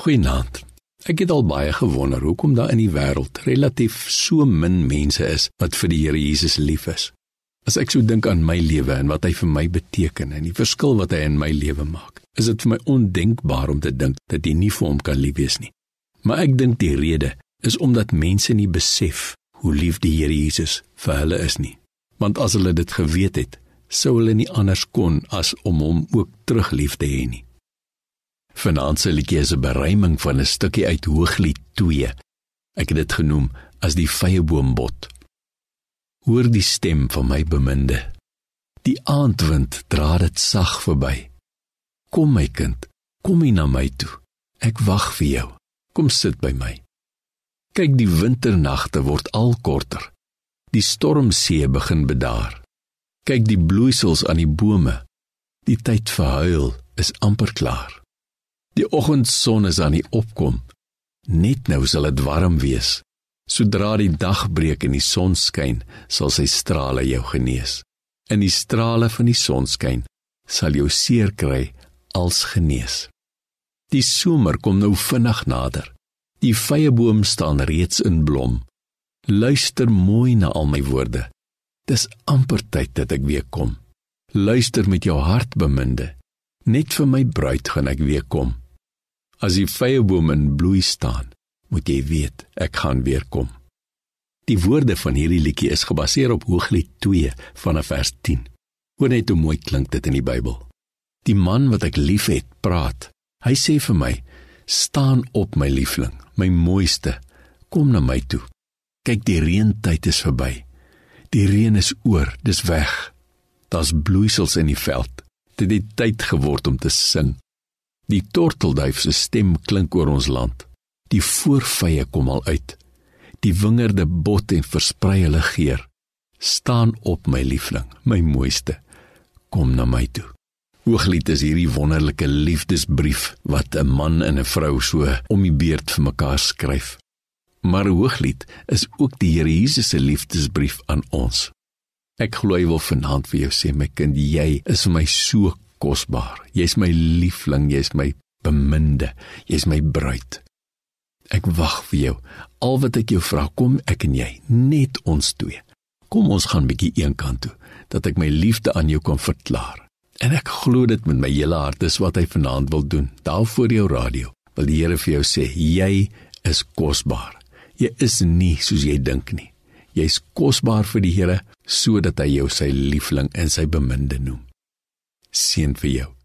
Goeienaand. Ek het al baie gewonder hoekom daar in die wêreld relatief so min mense is wat vir die Here Jesus lief is. As ek so dink aan my lewe en wat hy vir my beteken en die verskil wat hy in my lewe maak, is dit vir my ondenkbaar om te dink dat jy nie vir hom kan lief wees nie. Maar ek dink die rede is omdat mense nie besef hoe lief die Here Jesus vir hulle is nie. Want as hulle dit geweet het, sou hulle nie anders kon as om hom ook terug lief te hê nie. Finansie liedjie is 'n beruiming van 'n stukkie uit Hooglied 2. Ek het dit genoem as die vyeboombot. Hoor die stem van my beminde. Die aandwind dra dit sag verby. Kom my kind, kom hier na my toe. Ek wag vir jou. Kom sit by my. Kyk, die winternagte word al korter. Die stormsee begin bedaar. Kyk die bloeisels aan die bome. Die tyd vir huil is amper klaar. Die oggendson is aan die opkom. Net nou sal dit warm wees. Sodra die dag breek en die son skyn, sal sy strale jou genees. In die strale van die sonskyn sal jou seer kry als genees. Die somer kom nou vinnig nader. Die vyeboom staan reeds in blom. Luister mooi na al my woorde. Dis amper tyd dat ek weer kom. Luister met jou hart beminde. Net vir my bruid gaan ek weer kom. As die vyeboom in bloei staan, moet jy weet ek gaan weer kom. Die woorde van hierdie liedjie is gebaseer op Hooglied 2 vanaf vers 10. Hoor net hoe mooi klink dit in die Bybel. Die man wat ek liefhet, praat. Hy sê vir my: "Staan op, my liefling, my mooiste, kom na my toe. Kyk, die reentyd is verby. Die reën is oor, dis weg. Daar's bloeisels in die veld. Dit het tyd geword om te sing. Die tortelduif se stem klink oor ons land. Die voorvye kom al uit. Die wingerde bot en versprei hulle geur. Staan op my liefling, my mooiste. Kom na my toe. Hooglied is hierdie wonderlike liefdesbrief wat 'n man en 'n vrou so om die beurt vir mekaar skryf. Maar Hooglied is ook die Here Jesus se liefdesbrief aan ons. Ek glo hy wil vanaand vir jou sê my kind, jy is vir my so kosbaar. Jy's my liefling, jy's my beminde, jy's my bruid. Ek wag vir jou. Al wat ek jou vra, kom ek en jy, net ons twee. Kom ons gaan bietjie eenkant toe dat ek my liefde aan jou kan verklaar. En ek glo dit met my hele hart dis wat hy vanaand wil doen. Daar voor jou radio wil die Here vir jou sê, jy is kosbaar. Jy is nie soos jy dink nie. Jy's kosbaar vir die Here sodat hy jou sy liefling en sy beminde noem seën vir jou.